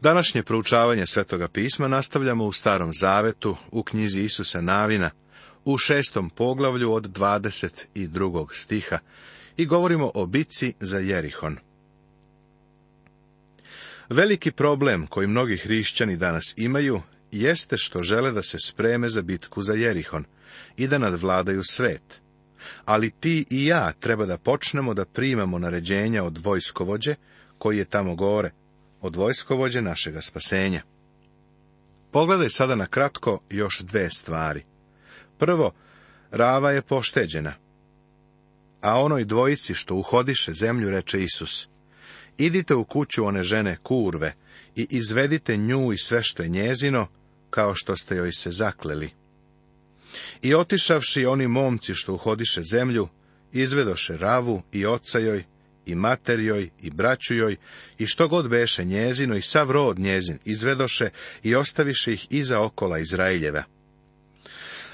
Današnje proučavanje Svetoga pisma nastavljamo u Starom Zavetu, u knjizi Isusa Navina, u šestom poglavlju od 22. stiha i govorimo o bitci za Jerihon. Veliki problem koji mnogi hrišćani danas imaju jeste što žele da se spreme za bitku za Jerihon i da nadvladaju svet. Ali ti i ja treba da počnemo da primamo naređenja od vojskovođe koji je tamo gore, od vojskovođe našega spasenja. Pogledaj sada na kratko još dve stvari. Prvo, rava je pošteđena. A onoj dvojici što uhodiše zemlju reče Isus. Idite u kuću one žene kurve i izvedite nju i sve što je njezino, kao što ste joj se zakleli. I otišavši oni momci što uhodiše zemlju, izvedoše ravu i oca joj i materijoj i braćujoj i što god beše njezino i sav rod njezin izvedoše i ostaviše ih iza okola Izraeljeva.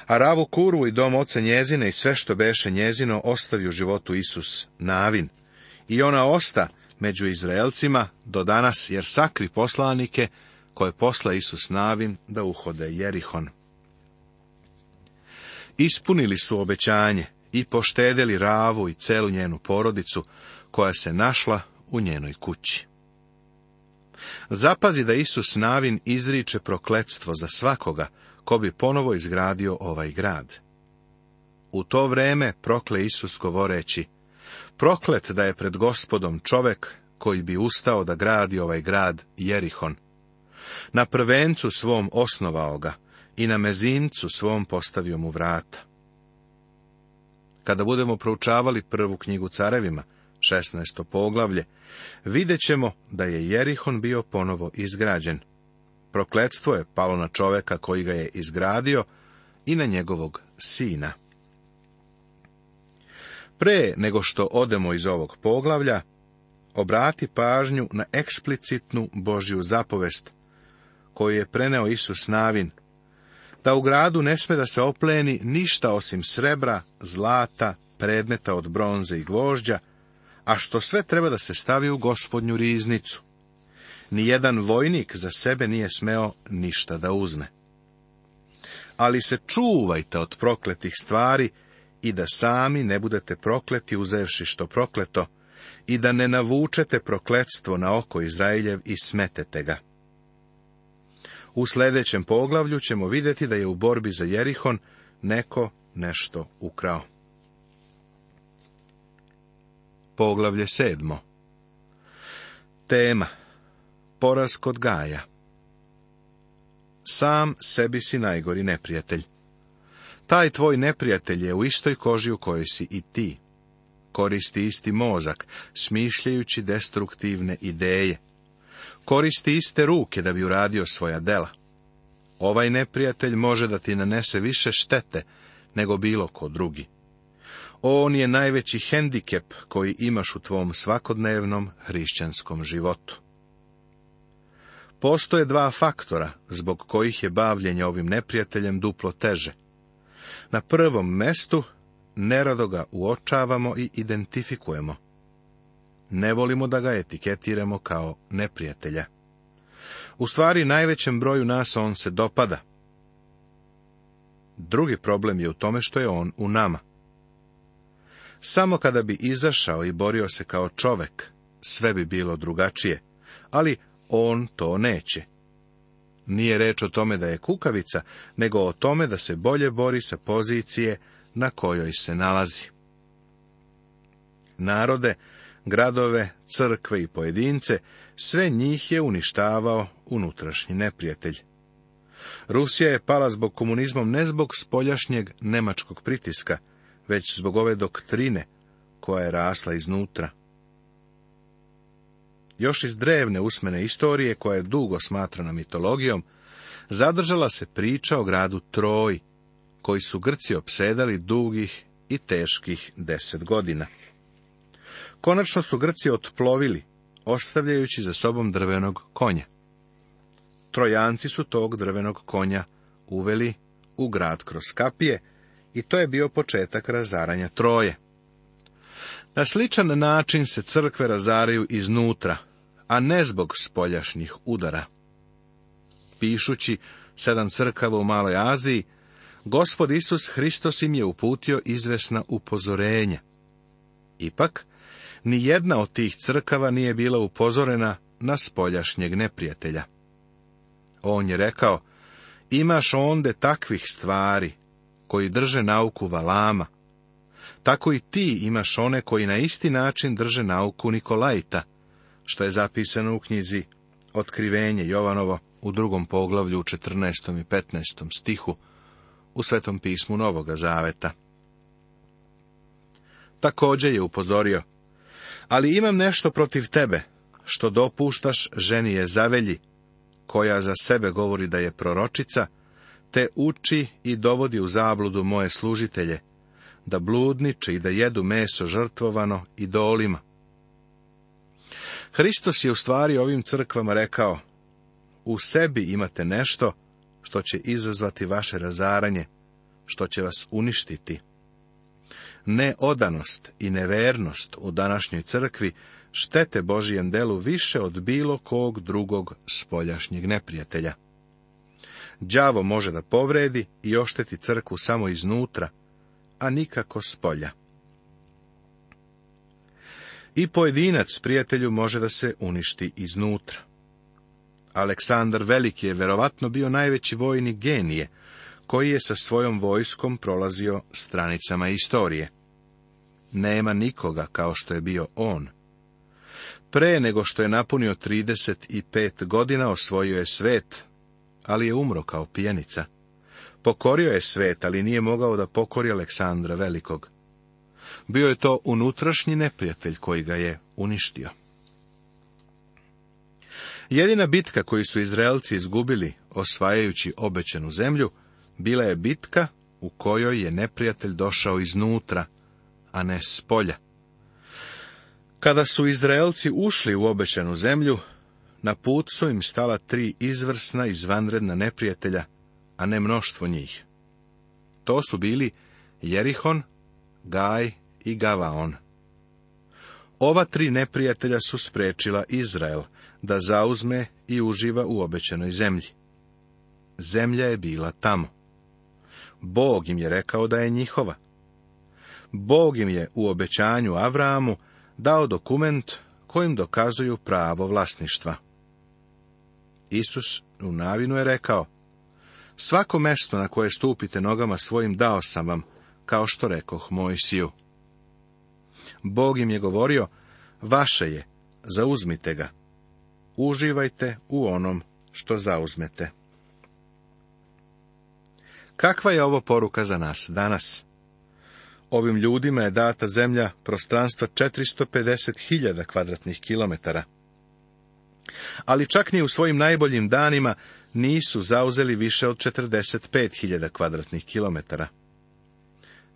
A ravu kuru i dom oca njezine i sve što beše njezino ostavi u životu Isus, Navin. I ona osta među Izraelcima do danas, jer sakri poslanike koje posla Isus Navin da uhode Jerihon. Ispunili su obećanje i poštedjeli ravu i celu njenu porodicu, koja se našla u njenoj kući. Zapazi da Isus Navin izriče prokletstvo za svakoga ko bi ponovo izgradio ovaj grad. U to vreme prokle Isus govoreći, proklet da je pred gospodom čovek koji bi ustao da gradi ovaj grad Jerihon. Na prvencu svom osnovao ga i na mezincu svom postavio mu vrata. Kada budemo proučavali prvu knjigu carevima, 16. poglavlje, vidjet ćemo da je Jerihon bio ponovo izgrađen. Prokletstvo je palo na čoveka koji ga je izgradio i na njegovog sina. Pre nego što odemo iz ovog poglavlja, obrati pažnju na eksplicitnu Božju zapovest, koju je preneo Isus Navin, da u gradu ne sme da se opleni ništa osim srebra, zlata, predmeta od bronze i gvožđa, a što sve treba da se stavi u gospodnju riznicu. Nijedan vojnik za sebe nije smeo ništa da uzme. Ali se čuvajte od prokletih stvari i da sami ne budete prokleti uzevši što prokleto, i da ne navučete prokletstvo na oko Izraeljev i smetete ga. U sljedećem poglavlju ćemo vidjeti da je u borbi za Jerihon neko nešto ukrao. Poglavlje sedmo. Tema. Poraz kod Gaja. Sam sebi si najgori neprijatelj. Taj tvoj neprijatelj je u istoj koži u kojoj si i ti. Koristi isti mozak, smišljajući destruktivne ideje. Koristi iste ruke da bi uradio svoja dela. Ovaj neprijatelj može da ti nanese više štete nego bilo ko drugi. On je najveći hendikep koji imaš u tvom svakodnevnom hrišćanskom životu. Postoje dva faktora zbog kojih je bavljenje ovim neprijateljem duplo teže. Na prvom mestu nerado ga uočavamo i identifikujemo. Ne volimo da ga etiketiramo kao neprijatelja. U stvari, najvećem broju nas on se dopada. Drugi problem je u tome što je on u nama. Samo kada bi izašao i borio se kao čovek, sve bi bilo drugačije, ali on to neće. Nije reč o tome da je kukavica, nego o tome da se bolje bori sa pozicije na kojoj se nalazi. Narode, gradove, crkve i pojedince, sve njih je uništavao unutrašnji neprijatelj. Rusija je pala zbog komunizmom ne zbog spoljašnjeg nemačkog pritiska, već zbog ove doktrine koja je rasla iznutra. Još iz drevne usmene istorije, koja je dugo smatrana mitologijom, zadržala se priča o gradu Troj, koji su Grci obsedali dugih i teških deset godina. Konačno su Grci otplovili, ostavljajući za sobom drvenog konja. Trojanci su tog drvenog konja uveli u grad kroz kapije, i to je bio početak razaranja Troje. Na sličan način se crkve razaraju iznutra, a ne zbog spoljašnjih udara. Pišući sedam crkava u Maloj Aziji, gospod Isus Hristos im je uputio izvesna upozorenja. Ipak, ni jedna od tih crkava nije bila upozorena na spoljašnjeg neprijatelja. On je rekao, imaš onde takvih stvari, koji drže nauku Valama. Tako i ti imaš one koji na isti način drže nauku Nikolajta, što je zapisano u knjizi Otkrivenje Jovanovo u drugom poglavlju u 14. i 15. stihu u Svetom pismu Novoga Zaveta. Također je upozorio, ali imam nešto protiv tebe, što dopuštaš ženi je zavelji, koja za sebe govori da je proročica, te uči i dovodi u zabludu moje služitelje, da bludniče i da jedu meso žrtvovano idolima. Hristos je u stvari ovim crkvama rekao, u sebi imate nešto što će izazvati vaše razaranje, što će vas uništiti. Neodanost i nevernost u današnjoj crkvi štete Božijem delu više od bilo kog drugog spoljašnjeg neprijatelja. Đavo može da povredi i ošteti crku samo iznutra, a nikako s polja. I pojedinac prijatelju može da se uništi iznutra. Aleksandar Veliki je verovatno bio najveći vojni genije, koji je sa svojom vojskom prolazio stranicama istorije. Nema nikoga kao što je bio on. Pre nego što je napunio 35 godina osvojio je svet, ali je umro kao pijenica. Pokorio je svet, ali nije mogao da pokori Aleksandra Velikog. Bio je to unutrašnji neprijatelj koji ga je uništio. Jedina bitka koju su Izraelci izgubili, osvajajući obećenu zemlju, bila je bitka u kojoj je neprijatelj došao iznutra, a ne s polja. Kada su Izraelci ušli u obećanu zemlju, na put su im stala tri izvrsna, izvanredna neprijatelja, a ne mnoštvo njih. To su bili Jerihon, Gaj i Gavaon. Ova tri neprijatelja su sprečila Izrael da zauzme i uživa u obećenoj zemlji. Zemlja je bila tamo. Bog im je rekao da je njihova. Bog im je u obećanju Avramu dao dokument kojim dokazuju pravo vlasništva. Isus u navinu je rekao, Svako mesto na koje stupite nogama svojim dao sam vam, kao što rekoh Mojsiju. Bog im je govorio, vaše je, zauzmite ga. Uživajte u onom što zauzmete. Kakva je ovo poruka za nas danas? Ovim ljudima je data zemlja prostranstva 450.000 kvadratnih kilometara ali čak ni u svojim najboljim danima nisu zauzeli više od 45.000 kvadratnih kilometara.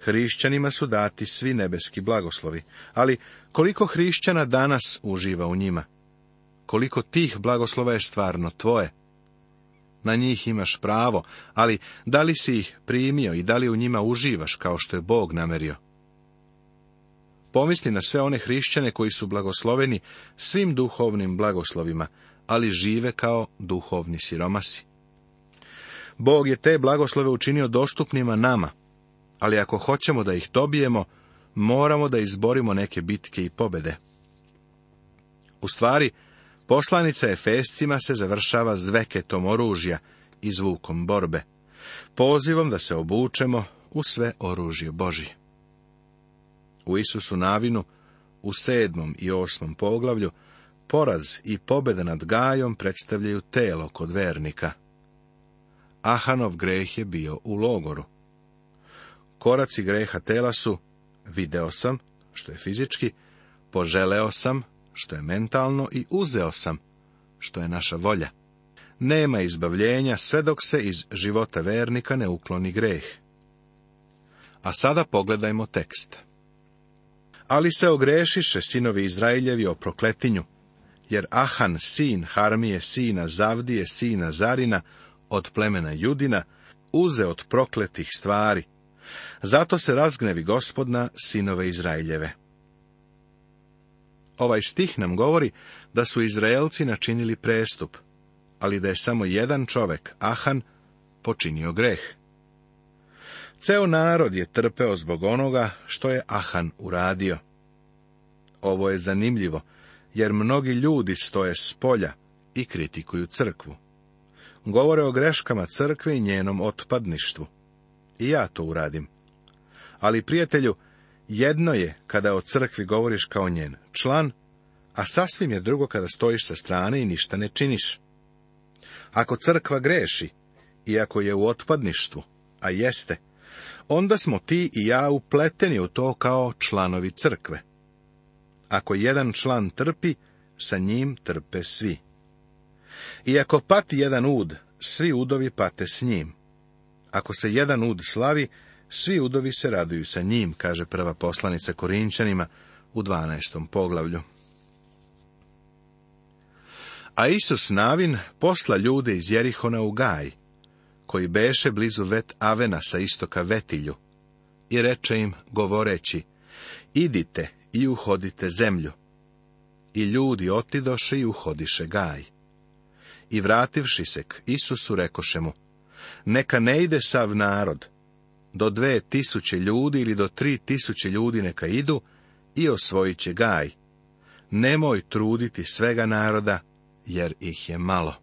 Hrišćanima su dati svi nebeski blagoslovi, ali koliko hrišćana danas uživa u njima? Koliko tih blagoslova je stvarno tvoje? Na njih imaš pravo, ali da li si ih primio i da li u njima uživaš kao što je Bog namerio? Pomisli na sve one hrišćane koji su blagosloveni svim duhovnim blagoslovima, ali žive kao duhovni siromasi. Bog je te blagoslove učinio dostupnima nama, ali ako hoćemo da ih dobijemo, moramo da izborimo neke bitke i pobede. U stvari, poslanica Efescima se završava zveketom oružja i zvukom borbe, pozivom da se obučemo u sve oružje Božije u Isusu Navinu, u sedmom i osmom poglavlju, poraz i pobjeda nad Gajom predstavljaju telo kod vernika. Ahanov greh je bio u logoru. Koraci greha tela su, video sam, što je fizički, poželeo sam, što je mentalno, i uzeo sam, što je naša volja. Nema izbavljenja sve dok se iz života vernika ne ukloni greh. A sada pogledajmo tekst. Ali se ogrešiše sinovi Izraeljevi o prokletinju, jer Ahan, sin Harmije, sina Zavdije, sina Zarina, od plemena Judina, uze od prokletih stvari. Zato se razgnevi gospodna sinove Izraeljeve. Ovaj stih nam govori da su Izraelci načinili prestup, ali da je samo jedan čovek, Ahan, počinio greh. Ceo narod je trpeo zbog onoga što je Ahan uradio. Ovo je zanimljivo, jer mnogi ljudi stoje s polja i kritikuju crkvu. Govore o greškama crkve i njenom otpadništvu. I ja to uradim. Ali, prijatelju, jedno je kada o crkvi govoriš kao njen član, a sasvim je drugo kada stojiš sa strane i ništa ne činiš. Ako crkva greši, iako je u otpadništvu, a jeste, onda smo ti i ja upleteni u to kao članovi crkve. Ako jedan član trpi, sa njim trpe svi. I ako pati jedan ud, svi udovi pate s njim. Ako se jedan ud slavi, svi udovi se raduju sa njim, kaže prva poslanica Korinčanima u 12. poglavlju. A Isus Navin posla ljude iz Jerihona u Gaj, koji beše blizu Vet Avena sa istoka Vetilju. I reče im, govoreći, idite i uhodite zemlju. I ljudi otidoše i uhodiše Gaj. I vrativši se k Isusu rekoše mu, neka ne ide sav narod, do dve tisuće ljudi ili do tri tisuće ljudi neka idu i osvojiće Gaj. Nemoj truditi svega naroda, jer ih je malo.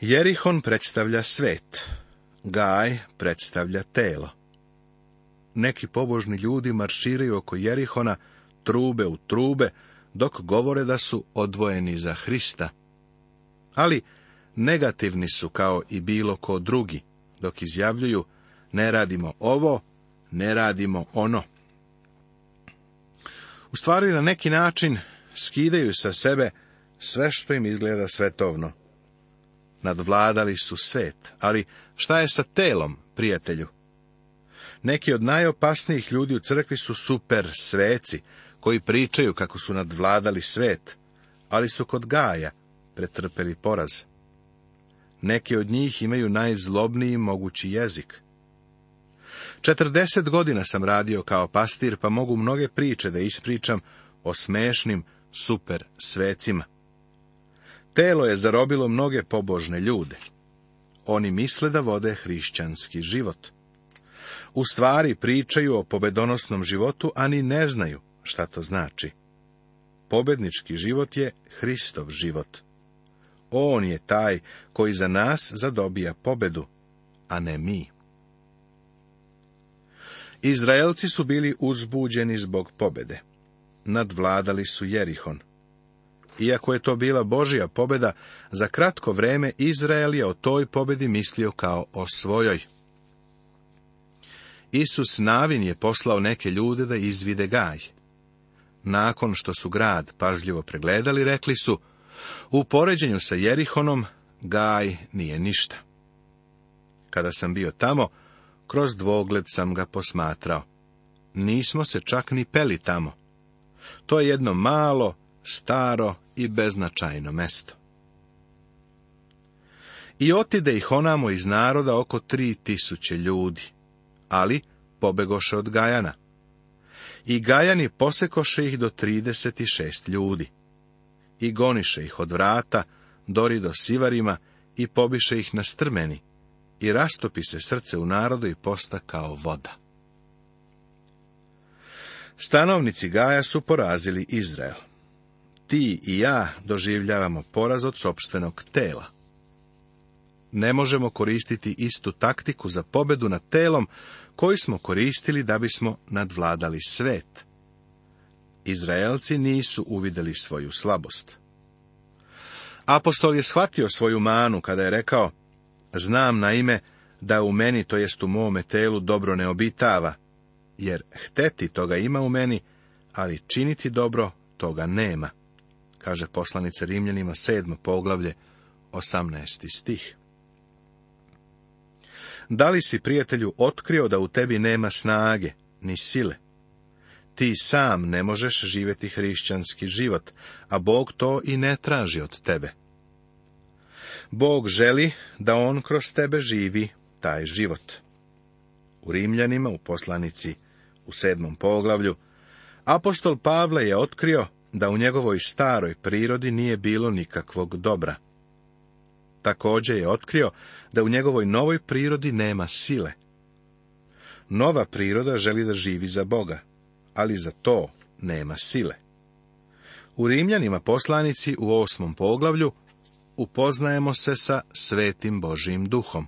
Jerihon predstavlja svet, Gaj predstavlja telo. Neki pobožni ljudi marširaju oko Jerihona trube u trube, dok govore da su odvojeni za Hrista. Ali negativni su kao i bilo ko drugi, dok izjavljuju ne radimo ovo, ne radimo ono. U stvari na neki način skidaju sa sebe sve što im izgleda svetovno nadvladali su svet, ali šta je sa telom, prijatelju? Neki od najopasnijih ljudi u crkvi su super sveci, koji pričaju kako su nadvladali svet, ali su kod Gaja pretrpeli poraz. Neki od njih imaju najzlobniji mogući jezik. Četrdeset godina sam radio kao pastir, pa mogu mnoge priče da ispričam o smešnim super svecima. Telo je zarobilo mnoge pobožne ljude. Oni misle da vode hrišćanski život. U stvari pričaju o pobedonosnom životu, a ni ne znaju šta to znači. Pobednički život je Hristov život. On je taj koji za nas zadobija pobedu, a ne mi. Izraelci su bili uzbuđeni zbog pobede. Nadvladali su Jerihon. Iako je to bila Božija pobeda, za kratko vreme Izrael je o toj pobjedi mislio kao o svojoj. Isus Navin je poslao neke ljude da izvide gaj. Nakon što su grad pažljivo pregledali, rekli su, u poređenju sa Jerihonom, gaj nije ništa. Kada sam bio tamo, kroz dvogled sam ga posmatrao. Nismo se čak ni peli tamo. To je jedno malo, staro i beznačajno mesto. I otide ih onamo iz naroda oko tri tisuće ljudi, ali pobegoše od Gajana. I Gajani posekoše ih do trideset šest ljudi. I goniše ih od vrata, dori do sivarima, i pobiše ih na strmeni, i rastopi se srce u narodu i posta kao voda. Stanovnici Gaja su porazili Izrael ti i ja doživljavamo poraz od sopstvenog tela. Ne možemo koristiti istu taktiku za pobedu nad telom koji smo koristili da bismo nadvladali svet. Izraelci nisu uvidjeli svoju slabost. Apostol je shvatio svoju manu kada je rekao, znam naime da u meni, to jest u mome telu, dobro ne obitava, jer hteti toga ima u meni, ali činiti dobro toga nema kaže poslanica Rimljanima, sedmo poglavlje, osamnesti stih. Da li si, prijatelju, otkrio da u tebi nema snage, ni sile? Ti sam ne možeš živjeti hrišćanski život, a Bog to i ne traži od tebe. Bog želi da On kroz tebe živi taj život. U Rimljanima, u poslanici u sedmom poglavlju, apostol Pavle je otkrio da u njegovoj staroj prirodi nije bilo nikakvog dobra. Također je otkrio da u njegovoj novoj prirodi nema sile. Nova priroda želi da živi za Boga, ali za to nema sile. U Rimljanima poslanici u osmom poglavlju upoznajemo se sa svetim Božijim duhom.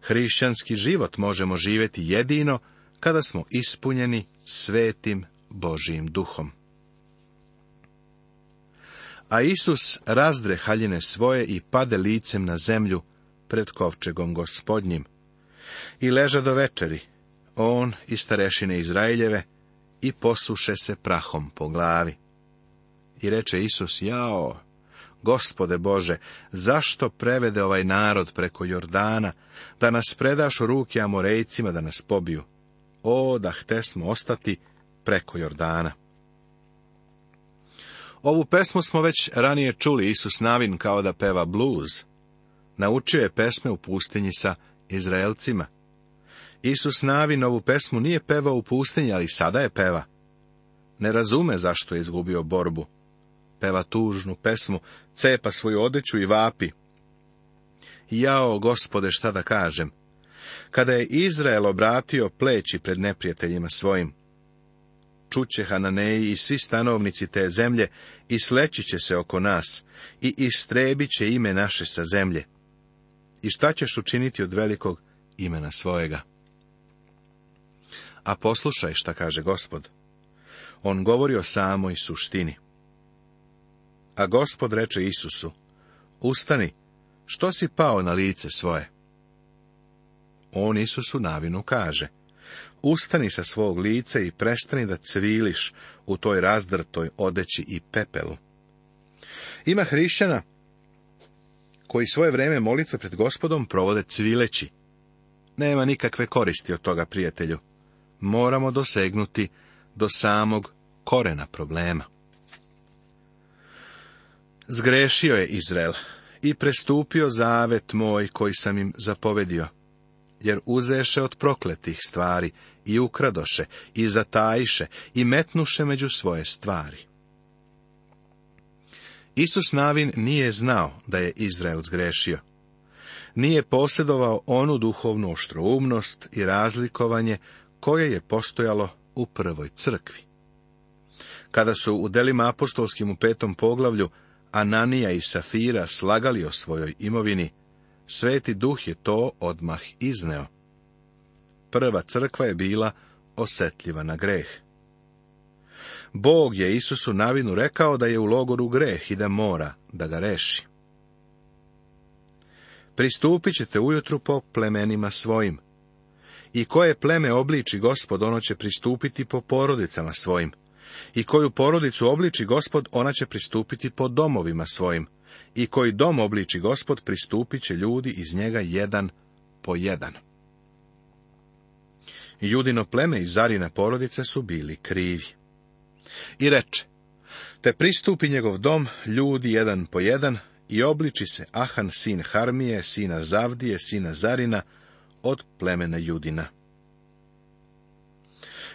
Hrišćanski život možemo živjeti jedino kada smo ispunjeni svetim Božijim duhom. A Isus razdre haljine svoje i pade licem na zemlju pred kovčegom gospodnjim. I leža do večeri, on i starešine Izraeljeve, i posuše se prahom po glavi. I reče Isus, jao, gospode Bože, zašto prevede ovaj narod preko Jordana, da nas predaš u ruke Amorejcima da nas pobiju? O, da htesmo ostati preko Jordana. Ovu pesmu smo već ranije čuli, Isus Navin kao da peva blues. Naučio je pesme u pustinji sa Izraelcima. Isus Navin ovu pesmu nije pevao u pustinji, ali sada je peva. Ne razume zašto je izgubio borbu. Peva tužnu pesmu, cepa svoju odeću i vapi. Jao, gospode, šta da kažem? Kada je Izrael obratio pleći pred neprijateljima svojim, čuće Hananeji i svi stanovnici te zemlje i sleći će se oko nas i istrebit će ime naše sa zemlje. I šta ćeš učiniti od velikog imena svojega? A poslušaj šta kaže gospod. On govori o samoj suštini. A gospod reče Isusu, ustani, što si pao na lice svoje? On Isusu navinu kaže, Ustani sa svog lica i prestani da cviliš u toj razdrtoj odeći i pepelu. Ima hrišćana koji svoje vrijeme molitve pred gospodom provode cvileći. Nema nikakve koristi od toga, prijatelju. Moramo dosegnuti do samog korena problema. Zgrešio je Izrael i prestupio zavet moj koji sam im zapovedio jer uzeše od prokletih stvari i ukradoše i zatajiše i metnuše među svoje stvari. Isus Navin nije znao da je Izrael zgrešio. Nije posjedovao onu duhovnu oštroumnost i razlikovanje koje je postojalo u prvoj crkvi. Kada su u delima apostolskim u petom poglavlju Ananija i Safira slagali o svojoj imovini, Sveti duh je to odmah izneo. Prva crkva je bila osjetljiva na greh. Bog je Isusu navinu rekao da je u logoru greh i da mora da ga reši. Pristupit ćete ujutru po plemenima svojim. I koje pleme obliči gospod, ono će pristupiti po porodicama svojim. I koju porodicu obliči gospod, ona će pristupiti po domovima svojim i koji dom obliči gospod, pristupit će ljudi iz njega jedan po jedan. Judino pleme i Zarina porodice su bili krivi. I reče, te pristupi njegov dom ljudi jedan po jedan i obliči se Ahan sin Harmije, sina Zavdije, sina Zarina, od plemena Judina.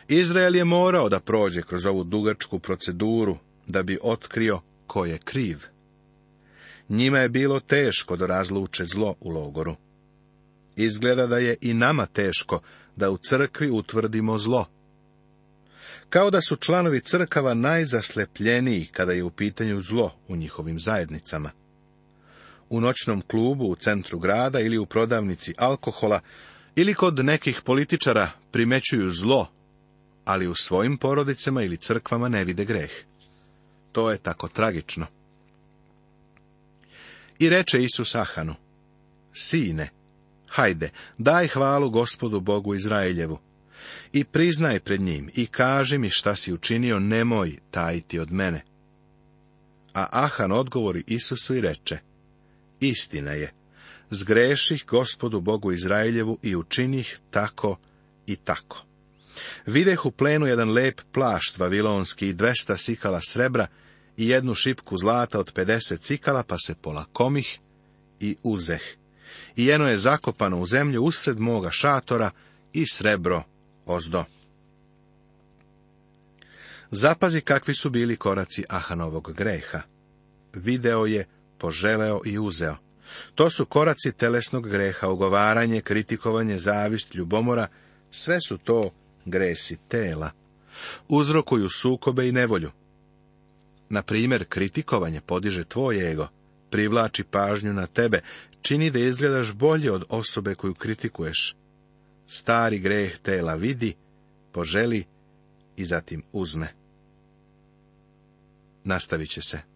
Izrael je morao da prođe kroz ovu dugačku proceduru da bi otkrio ko je kriv. Njima je bilo teško da razluče zlo u logoru. Izgleda da je i nama teško da u crkvi utvrdimo zlo. Kao da su članovi crkava najzaslepljeniji kada je u pitanju zlo u njihovim zajednicama. U noćnom klubu u centru grada ili u prodavnici alkohola ili kod nekih političara primećuju zlo, ali u svojim porodicama ili crkvama ne vide greh. To je tako tragično. I reče Isus Ahanu, Sine, hajde, daj hvalu gospodu Bogu Izraeljevu, i priznaj pred njim, i kaži mi šta si učinio, nemoj tajiti od mene. A Ahan odgovori Isusu i reče, Istina je, zgreših gospodu Bogu Izraeljevu i učinih tako i tako. Videh u plenu jedan lep plašt vavilonski i dvesta sikala srebra, i jednu šipku zlata od 50 cikala, pa se polakomih i uzeh. I jeno je zakopano u zemlju usred moga šatora i srebro ozdo. Zapazi kakvi su bili koraci Ahanovog greha. Video je, poželeo i uzeo. To su koraci telesnog greha, ugovaranje, kritikovanje, zavist, ljubomora, sve su to gresi tela. Uzrokuju sukobe i nevolju. Na primjer, kritikovanje podiže tvoj ego, privlači pažnju na tebe, čini da izgledaš bolje od osobe koju kritikuješ. Stari greh tela vidi, poželi i zatim uzme. Nastavit će se.